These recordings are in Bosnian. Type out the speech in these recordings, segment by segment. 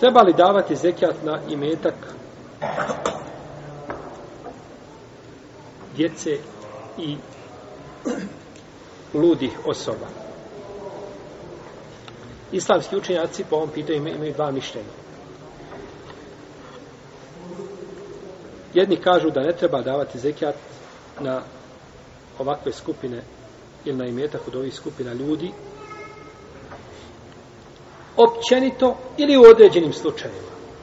Treba li davati zekijat na imetak djece i ludih osoba? Islamski učenjaci po ovom pitanju imaju dva mišljenja. Jedni kažu da ne treba davati zekijat na ovakve skupine ili na imetak od ovih skupina ljudi, općenito ili u određenim slučajima.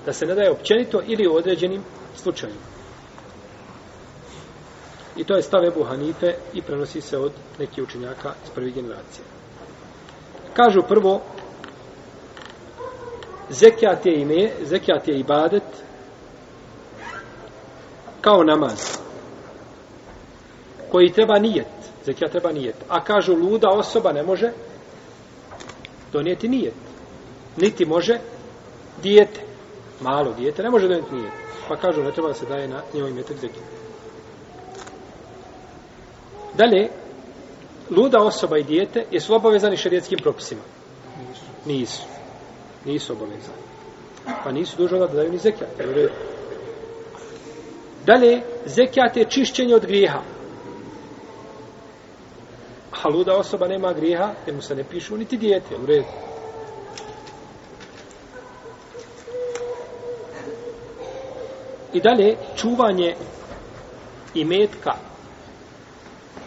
Da se ne daje općenito ili u određenim slučajima. I to je stav Ebu Hanife i prenosi se od nekih učenjaka iz prvih generacija. Kažu prvo, zekijat je ime, zekijat je ibadet, kao namaz, koji treba nijet, zekijat treba nijet. A kažu, luda osoba ne može donijeti nijet niti može dijete, malo dijete, ne može da nije. Pa kažu, ne treba da se daje na njoj metak zekijet. Dalje, luda osoba i dijete jesu obavezani šarijetskim propisima? Nisu. Nisu obavezani. Pa nisu dužo da daju ni zekijat. Dalje, zekijat je čišćenje od grijeha. A luda osoba nema grijeha, jer mu se ne pišu niti dijete. U redu. I dalje, čuvanje imetka,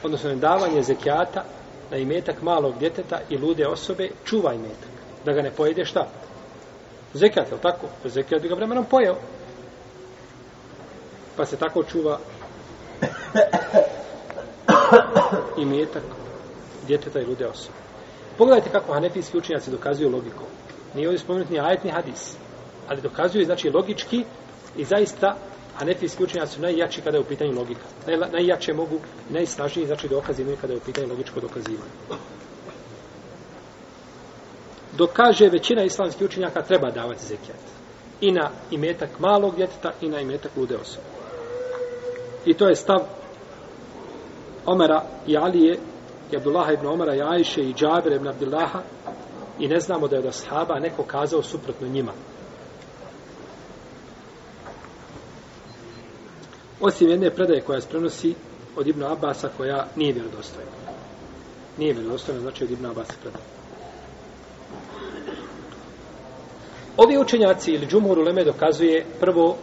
odnosno davanje zekijata na imetak malog djeteta i lude osobe, čuva imetak. Da ga ne pojede šta? Zekijat, je li tako? Zekijat bi ga vremenom pojeo. Pa se tako čuva imetak djeteta i lude osobe. Pogledajte kako hanefijski učinjaci dokazuju logiku. Nije ovdje spomenut ni ajet, ni hadis. Ali dokazuju, znači, logički I zaista, a ne ti isključenja su najjači kada je u pitanju logika. Naj, najjače mogu, najsnažniji znači dokaz imaju kada je u pitanju logičko dokazivanje. Dok kaže većina islamskih učenjaka treba davati zekijat. I na imetak malog djeteta, i na imetak lude osobe. I to je stav Omara i Alije, i Abdullaha ibn Omara i Ajše, i Džabir ibn Abdullaha, i ne znamo da je od ashaba neko kazao suprotno njima. osim jedne predaje koja se prenosi od Ibn Abasa koja nije vjerodostojna. Nije vjerodostojna, znači od Ibn Abasa predaje. Ovi učenjaci ili džumuru Leme dokazuje prvo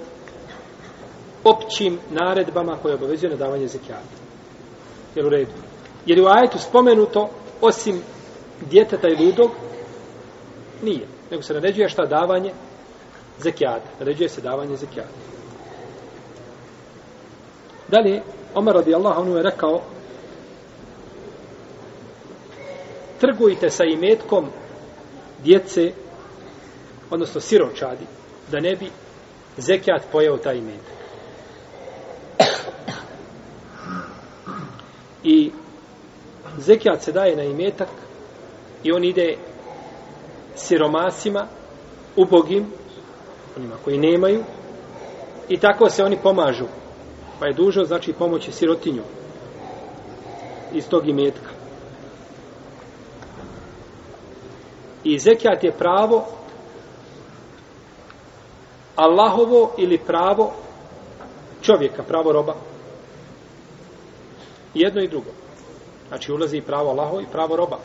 općim naredbama koje obavezuje na davanje zekijata. Jer u redu. Jer u ajetu spomenuto, osim djeteta i ludog, nije. Nego se naređuje šta davanje zekijata. Naređuje se davanje zekijata. Dalje, Omer radi Allah, on je rekao, trgujte sa imetkom djece, odnosno siročadi, da ne bi zekijat pojao taj imetak. I zekijat se daje na imetak i on ide siromasima, ubogim, onima koji nemaju, i tako se oni pomažu pa je dužan znači pomoći sirotinju iz tog imetka. I zekijat je pravo Allahovo ili pravo čovjeka, pravo roba. Jedno i drugo. Znači ulazi i pravo Allaho i pravo roba.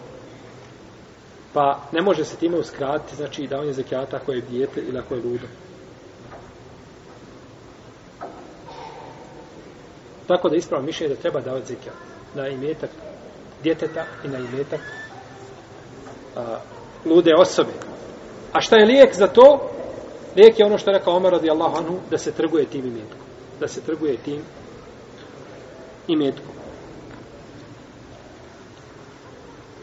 Pa ne može se time uskratiti znači davanje zekijata ako je dijete ili ako je ludo. Tako da ispravo mišljenje da treba davati zekijat na imetak djeteta i na imetak a, lude osobe. A šta je lijek za to? Lijek je ono što je rekao Omar radijallahu anhu da se trguje tim imetkom. Da se trguje tim imetkom.